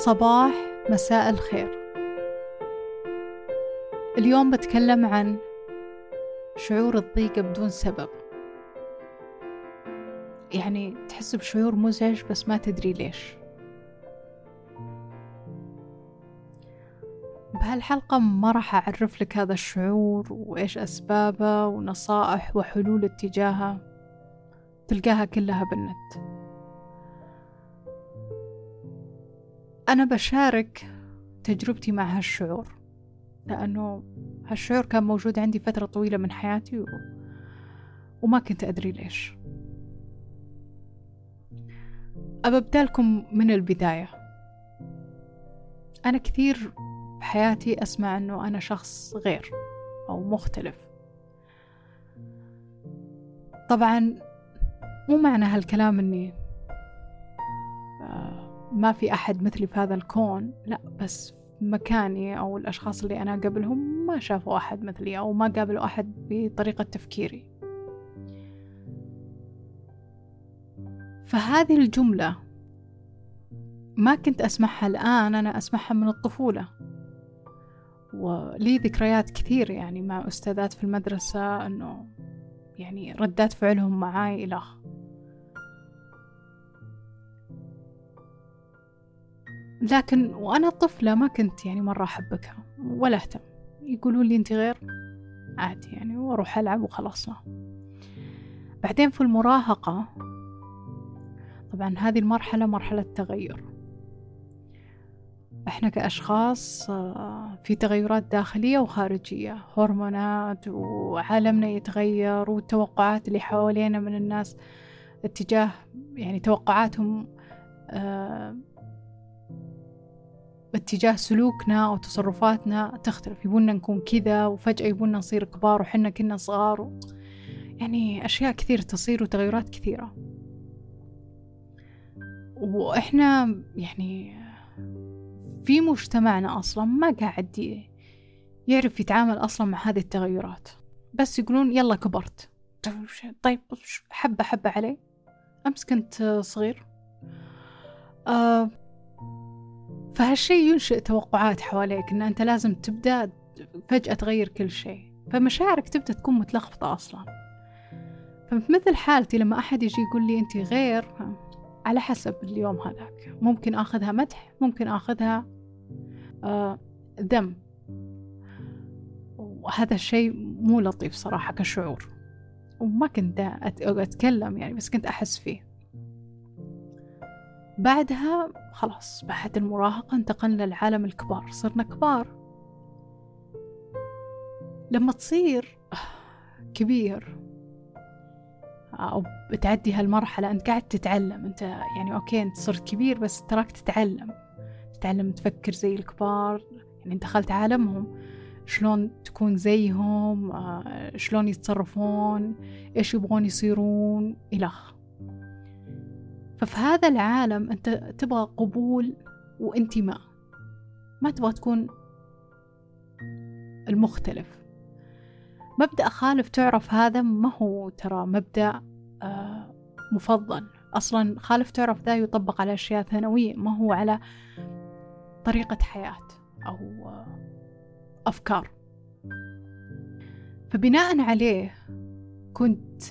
صباح مساء الخير. اليوم بتكلم عن شعور الضيق بدون سبب. يعني تحس بشعور مزعج بس ما تدري ليش. بهالحلقة ما راح أعرف لك هذا الشعور وإيش أسبابه ونصائح وحلول اتجاهه تلقاها كلها بالنت. أنا بشارك تجربتي مع هالشعور لأنه هالشعور كان موجود عندي فترة طويلة من حياتي و... وما كنت أدري ليش. أبدأ لكم من البداية. أنا كثير بحياتي أسمع أنه أنا شخص غير أو مختلف. طبعا مو معنى هالكلام أني ما في أحد مثلي في هذا الكون. لا بس مكاني أو الأشخاص اللي أنا قبلهم ما شافوا أحد مثلي أو ما قابلوا أحد بطريقة تفكيري. فهذه الجملة ما كنت أسمعها الآن أنا أسمعها من الطفولة. ولي ذكريات كثير يعني مع أستاذات في المدرسة أنه يعني ردات فعلهم معاي إلخ لكن وأنا طفلة ما كنت يعني مرة أحبكها ولا أهتم. يقولون لي أنت غير؟ عادي يعني وأروح ألعب وخلصنا بعدين في المراهقة طبعا هذه المرحلة مرحلة تغير. إحنا كأشخاص آه، في تغيرات داخلية وخارجية. هرمونات وعالمنا يتغير والتوقعات اللي حوالينا من الناس اتجاه يعني توقعاتهم آه، باتجاه سلوكنا أو تصرفاتنا تختلف. يبونا نكون كذا وفجأة يبونا نصير كبار وحنا كنا صغار و... يعني أشياء كثير تصير وتغيرات كثيرة. وإحنا يعني في مجتمعنا أصلا ما قاعد يعرف يتعامل أصلا مع هذه التغيرات. بس يقولون يلا كبرت. طيب حبة حبة علي. أمس كنت صغير. آه فهالشي ينشئ توقعات حواليك إن أنت لازم تبدأ فجأة تغير كل شيء. فمشاعرك تبدأ تكون متلخبطة أصلا. فمثل حالتي لما أحد يجي يقول لي أنت غير على حسب اليوم هذاك. ممكن أخذها مدح ممكن أخذها آه ذم وهذا الشيء مو لطيف صراحة كشعور. وما كنت أتكلم يعني بس كنت أحس فيه. بعدها خلاص بعد المراهقة انتقلنا لعالم الكبار صرنا كبار. لما تصير كبير أو بتعدي هالمرحلة أنت قاعد تتعلم أنت يعني okay أنت صرت كبير بس تراك تتعلم. تتعلم تفكر زي الكبار يعني دخلت عالمهم. شلون تكون زيهم؟ آه، شلون يتصرفون؟ إيش يبغون يصيرون؟ إلخ ففي هذا العالم أنت تبغى قبول وانتماء ما تبغى تكون المختلف. مبدأ خالف تعرف هذا ما هو ترى مبدأ آه، مفضل. أصلا خالف تعرف ذا يطبق على أشياء ثانوية ما هو على طريقة حياة أو آه، أفكار. فبناء عليه كنت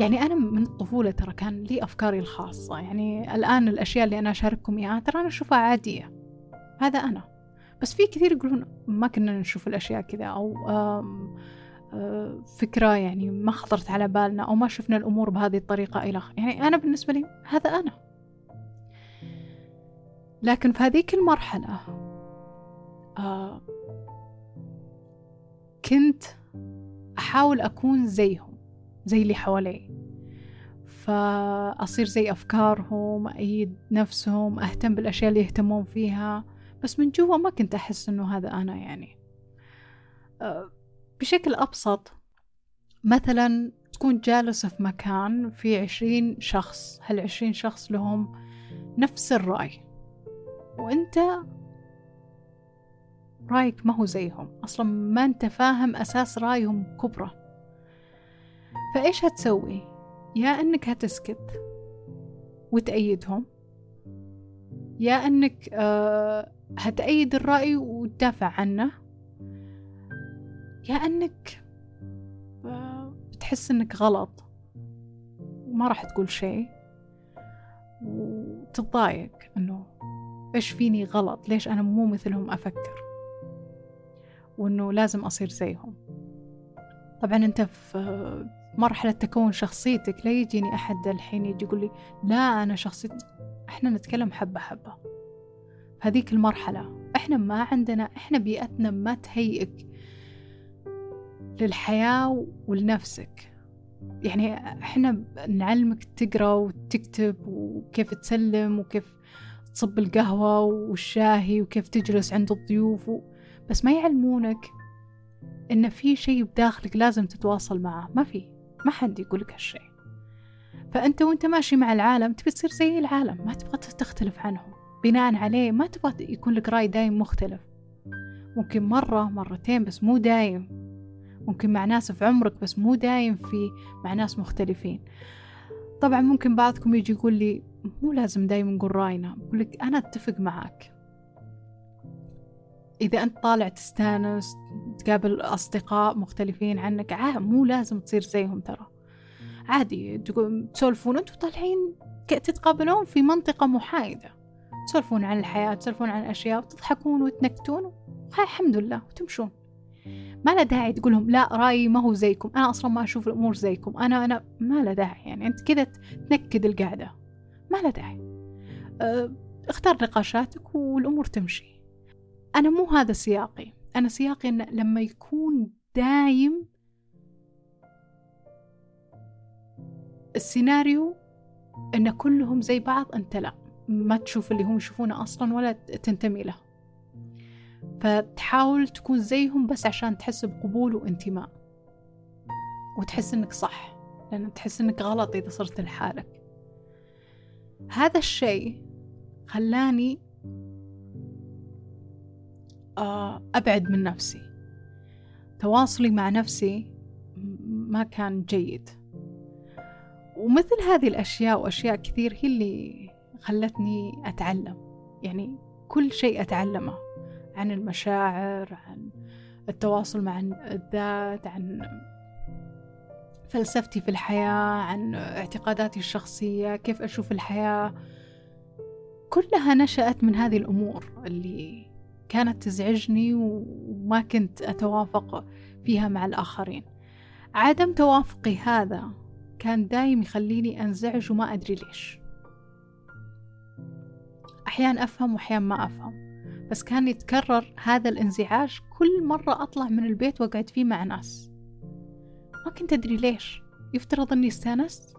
يعني أنا من الطفولة ترى كان لي أفكاري الخاصة. يعني الآن الأشياء اللي أنا أشارككم إياها ترى أنا أشوفها عادية. هذا أنا. بس في كثير يقولون ما كنا نشوف الأشياء كذا أو آم آم فكرة يعني ما خطرت على بالنا أو ما شفنا الأمور بهذه الطريقة إلى يعني أنا بالنسبة لي هذا أنا. لكن في هذيك المرحلة آه كنت أحاول أكون زيهم. زي اللي حوالي فأصير زي أفكارهم أيد نفسهم أهتم بالأشياء اللي يهتمون فيها. بس من جوا ما كنت أحس إنه هذا أنا يعني. أه، بشكل أبسط مثلا تكون جالسة في مكان في عشرين شخص هالعشرين شخص لهم نفس الرأي. وأنت رأيك ما هو زيهم. أصلا ما أنت فاهم أساس رأيهم كبره فإيش هتسوي؟ يا إنك هتسكت وتأيدهم يا أنك آه هتأيد الرأي وتدافع عنه يا أنك آه بتحس أنك غلط وما راح تقول شيء وتتضايق أنه إيش فيني غلط؟ ليش أنا مو مثلهم أفكر؟ وأنه لازم أصير زيهم. طبعا أنت في مرحلة تكون شخصيتك لا يجيني أحد الحين يجي يقول لي لا أنا شخصيتي إحنا نتكلم حبة حبة. هذيك المرحلة إحنا ما عندنا إحنا بيئتنا ما تهيئك للحياة ولنفسك. يعني إحنا نعلمك تقرأ وتكتب وكيف تسلم وكيف تصب القهوة والشاهي وكيف تجلس عند الضيوف و... بس ما يعلمونك إن في شيء بداخلك لازم تتواصل معه ما في. ما حد يقولك هالشيء. فأنت وأنت ماشي مع العالم تبي تصير زي العالم ما تبغى تختلف عنهم. بناء عليه ما تبغى يكون لك رأي دايم مختلف. ممكن مرة مرتين بس مو دايم. ممكن مع ناس في عمرك بس مو دايم في مع ناس مختلفين. طبعا ممكن بعضكم يجي يقول لي مو لازم دايما نقول رأينا. أقول لك أنا أتفق معك إذا أنت طالع تستانس تقابل أصدقاء مختلفين عنك. عا مو لازم تصير زيهم ترى. عادي تسولفون أنتوا طالعين تتقابلون في منطقة محايدة. تسولفون عن الحياة تسولفون عن أشياء وتضحكون وتنكتون. الحمد لله وتمشون. ما له داعي تقولهم لا رأيي ما هو زيكم. أنا أصلا ما أشوف الأمور زيكم. أنا أنا ما له داعي. يعني أنت كذا تنكد القعدة ما له داعي. أه، اختار نقاشاتك والأمور تمشي. أنا مو هذا سياقي. أنا سياقي إن لما يكون دايم السيناريو إن كلهم زي بعض أنت لا ما تشوف اللي هم يشوفونه أصلا ولا تنتمي له. فتحاول تكون زيهم بس عشان تحس بقبول وانتماء. وتحس إنك صح لأن تحس إنك غلط إذا صرت لحالك. هذا الشيء خلاني أبعد من نفسي. تواصلي مع نفسي ما كان جيد. ومثل هذه الأشياء وأشياء كثير هي اللي خلتني أتعلم. يعني كل شيء أتعلمه عن المشاعر عن التواصل مع الذات عن فلسفتي في الحياة عن اعتقاداتي الشخصية كيف أشوف الحياة. كلها نشأت من هذه الأمور اللي كانت تزعجني وما كنت أتوافق فيها مع الآخرين. عدم توافقي هذا كان دايم يخليني أنزعج وما أدري ليش. أحيان أفهم وأحيان ما أفهم بس كان يتكرر هذا الانزعاج كل مرة أطلع من البيت وأقعد فيه مع ناس. ما كنت أدري ليش. يفترض أني استانست؟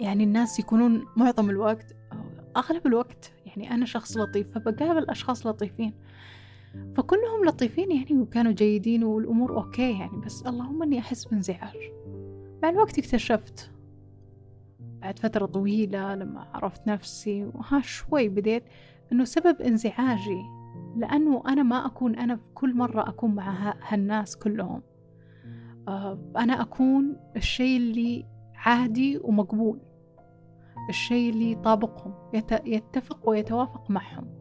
يعني الناس يكونون معظم الوقت أغلب الوقت يعني أنا شخص لطيف فبقابل أشخاص لطيفين. فكلهم لطيفين يعني وكانوا جيدين والأمور okay يعني بس اللهم أني أحس بانزعاج. مع الوقت اكتشفت بعد فترة طويلة لما عرفت نفسي وها شوي بديت أنه سبب انزعاجي لأنه أنا ما أكون أنا في كل مرة أكون مع هالناس كلهم. آه، أنا أكون الشيء اللي عادي ومقبول. الشيء اللي يطابقهم يتفق ويتوافق معهم.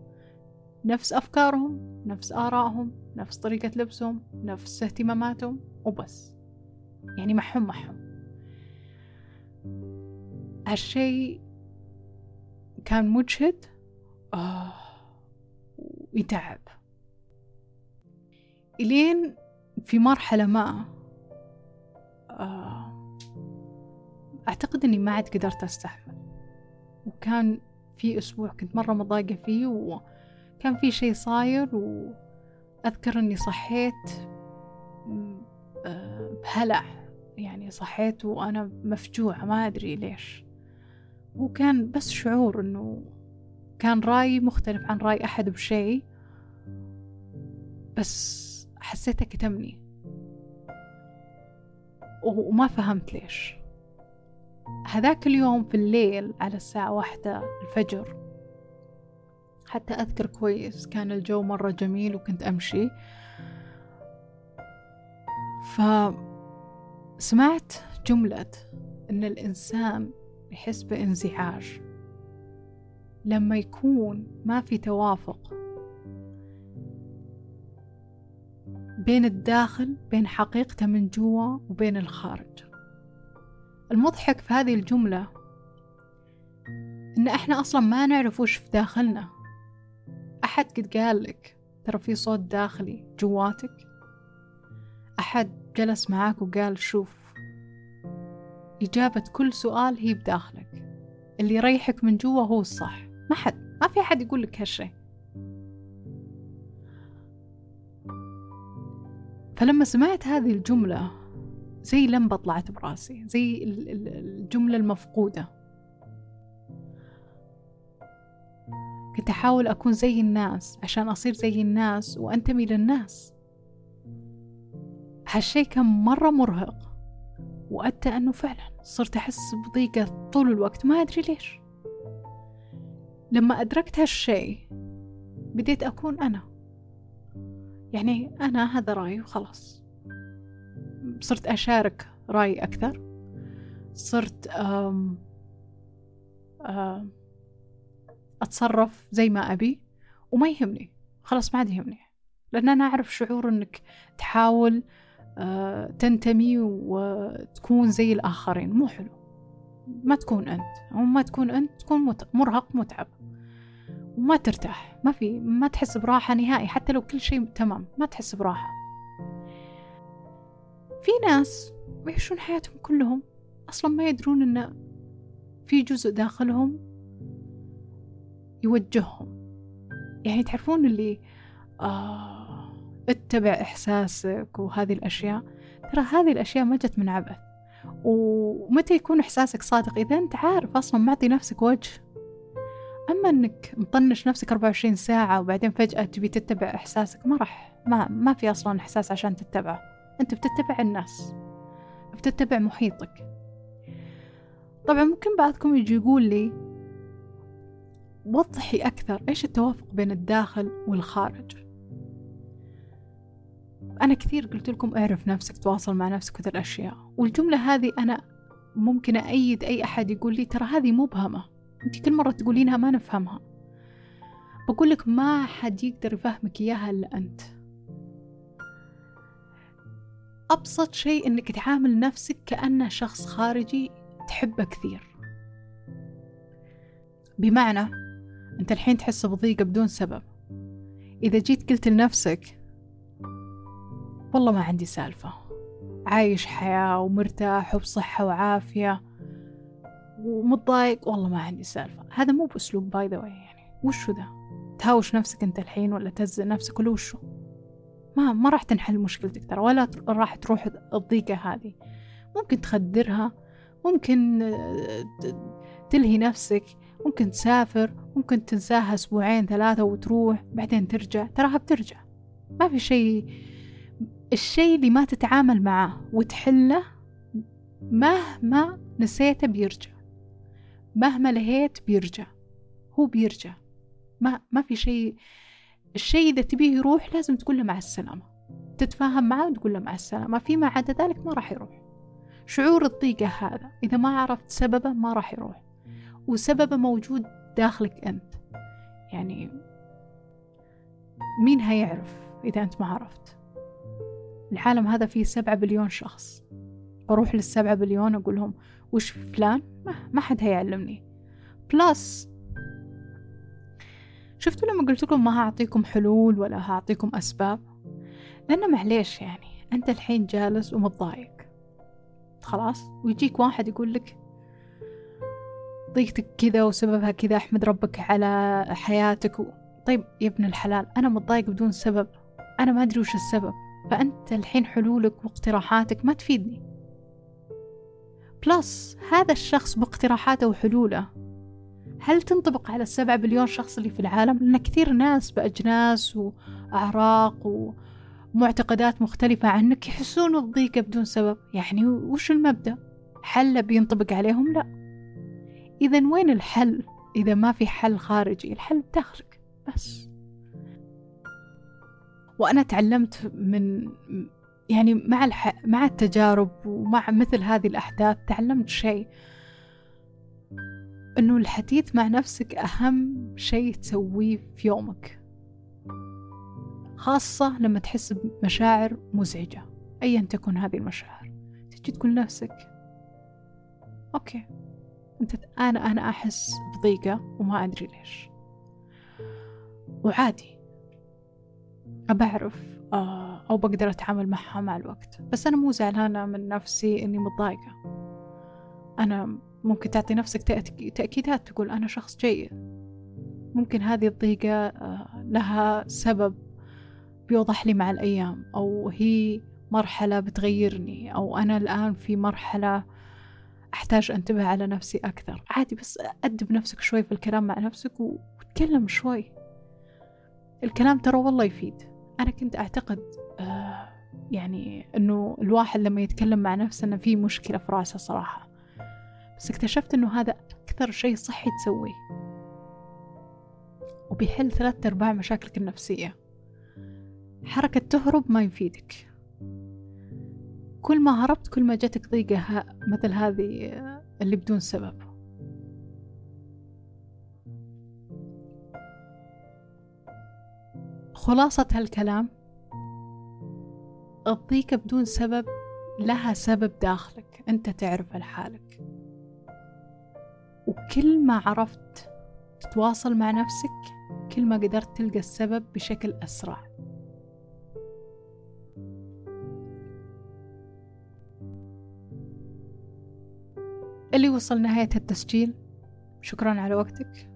نفس أفكارهم نفس آرائهم نفس طريقة لبسهم نفس اهتماماتهم وبس. يعني معهم معهم هالشيء كان مجهد آه ويتعب. إلين في مرحلة ما آه أعتقد أني ما عاد قدرت أستحمل. وكان في أسبوع كنت مرة مضايقة فيه وكان في شي صاير وأذكر أني صحيت آه، بهلع. يعني صحيت وأنا مفجوعة ما أدري ليش. وكان بس شعور أنه كان رأي مختلف عن رأي أحد بشيء بس حسيته كتمني. وما فهمت ليش. هذاك اليوم في الليل على الساعة واحدة الفجر. حتى أذكر كويس كان الجو مرة جميل وكنت أمشي. فسمعت جملة إن الإنسان يحس بانزعاج. لما يكون ما في توافق بين الداخل بين حقيقته من جوا وبين الخارج. المضحك في هذه الجملة إن إحنا أصلا ما نعرف وش في داخلنا. أحد قد قال لك ترى في صوت داخلي جواتك؟ أحد جلس معاك وقال شوف إجابة كل سؤال هي بداخلك. اللي يريحك من جوا هو الصح. ما حد ما في أحد يقول لك هالشي فلما سمعت هذه الجملة زي لمبة طلعت براسي زي الجملة المفقودة. كنت أحاول أكون زي الناس عشان أصير زي الناس وأنتمي للناس. هالشي كان مرة مرهق وأدى أنه فعلا صرت أحس بضيقة طول الوقت ما أدري ليش. لما أدركت هالشي بديت أكون أنا. يعني أنا هذا رأيي وخلاص. صرت أشارك رأيي أكثر. صرت أتصرف زي ما أبي وما يهمني. خلاص ما عاد يهمني. لأن أنا أعرف شعور أنك تحاول أه تنتمي وتكون زي الآخرين. مو حلو. ما تكون أنت. أو ما تكون أنت تكون مرهق متعب. وما ترتاح. ما في ما تحس براحة نهائي. حتى لو كل شيء تمام ما تحس براحة. في ناس يعيشون حياتهم كلهم أصلا ما يدرون إن في جزء داخلهم يوجههم. يعني تعرفون اللي آه اتبع إحساسك وهذه الأشياء؟ ترى هذه الأشياء ما جت من عبث. ومتى يكون إحساسك صادق؟ إذا أنت عارف أصلا معطي نفسك وجه. أما إنك مطنش نفسك 24 ساعة وبعدين فجأة تبي تتبع إحساسك ما راح ما ما في أصلا إحساس عشان تتبعه. أنت بتتبع الناس بتتبع محيطك. طبعا ممكن بعضكم يجي يقول لي وضحي أكثر إيش التوافق بين الداخل والخارج؟ أنا كثير قلت لكم اعرف نفسك تواصل مع نفسك وذا الأشياء. والجملة هذه أنا ممكن أيد أي أحد يقول لي ترى هذه مبهمة أنت كل مرة تقولينها ما نفهمها. بقول لك ما حد يقدر يفهمك إياها إلا أنت. أبسط شيء إنك تعامل نفسك كأنه شخص خارجي تحبه كثير. بمعنى أنت الحين تحس بضيقة بدون سبب. إذا جيت قلت لنفسك والله ما عندي سالفة. عايش حياة ومرتاح وبصحة وعافية ومتضايق والله ما عندي سالفة. هذا مو بأسلوب باي ذا يعني. وشو ذا؟ تهاوش نفسك أنت الحين ولا تهزئ نفسك ولا وشو؟ ما ما راح تنحل مشكلتك ترى ولا راح تروح الضيقة هذه. ممكن تخدرها ممكن آه، تلهي نفسك ممكن تسافر ممكن تنساها أسبوعين ثلاثة وتروح بعدين ترجع. تراها بترجع. ما في شيء الشيء اللي ما تتعامل معاه وتحله مهما نسيته بيرجع. مهما لهيت بيرجع. هو بيرجع. ما ما في شيء الشيء إذا تبيه يروح لازم تقول له مع السلامة. تتفاهم معه وتقول له مع السلامة. فيما عدا ذلك ما راح يروح. شعور الضيقة هذا إذا ما عرفت سببه ما راح يروح. وسببه موجود داخلك أنت. يعني مين هيعرف إذا أنت ما عرفت؟ العالم هذا فيه سبعة بليون شخص. بروح للسبعة بليون أقول لهم وش فلان؟ ما, ما حد هيعلمني. بلس شفتوا لما قلت لكم ما هعطيكم حلول ولا هعطيكم أسباب؟ لأنه معليش يعني أنت الحين جالس ومتضايق. خلاص؟ ويجيك واحد يقول لك ضيقتك كذا وسببها كذا أحمد ربك على حياتك و... طيب يا ابن الحلال أنا متضايق بدون سبب. أنا ما أدري وش السبب. فأنت الحين حلولك واقتراحاتك ما تفيدني. بلس هذا الشخص باقتراحاته وحلوله هل تنطبق على السبعة بليون شخص اللي في العالم؟ لأن كثير ناس بأجناس وأعراق ومعتقدات مختلفة عنك يحسون بضيقة بدون سبب يعني وش المبدأ؟ حل بينطبق عليهم؟ لا إذا وين الحل؟ إذا ما في حل خارجي الحل بداخلك بس وأنا تعلمت من يعني مع الح... مع التجارب ومع مثل هذه الأحداث تعلمت شيء أنه الحديث مع نفسك أهم شيء تسويه في يومك خاصة لما تحس بمشاعر مزعجة أيا تكن هذه المشاعر. تجي تقول لنفسك أوكي أنت أنا أنا أحس بضيقة وما أدري ليش. وعادي. أبعرف آه، أو بقدر أتعامل معها مع الوقت. بس أنا مو زعلانة من نفسي إني متضايقة. أنا ممكن تعطي نفسك تأكيدات تقول أنا شخص جيد. ممكن هذه الضيقة آه، لها سبب بيوضح لي مع الأيام أو هي مرحلة بتغيرني أو أنا الآن في مرحلة أحتاج أنتبه على نفسي أكثر. عادي بس أدب نفسك شوي في الكلام مع نفسك وتكلم شوي. الكلام ترى والله يفيد. أنا كنت أعتقد آه يعني أنه الواحد لما يتكلم مع نفسه أنه في مشكلة في رأسه صراحة. بس اكتشفت أنه هذا أكثر شيء صحي تسويه. وبيحل ثلاثة أرباع مشاكلك النفسية. حركة تهرب ما يفيدك. كل ما هربت كل ما جاتك ضيقة مثل هذه اللي بدون سبب. خلاصة هالكلام. الضيقة بدون سبب لها سبب داخلك. أنت تعرف لحالك. وكل ما عرفت تتواصل مع نفسك كل ما قدرت تلقى السبب بشكل أسرع. اللي وصل نهاية التسجيل شكرا على وقتك.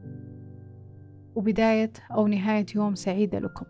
وبداية أو نهاية يوم سعيدة لكم.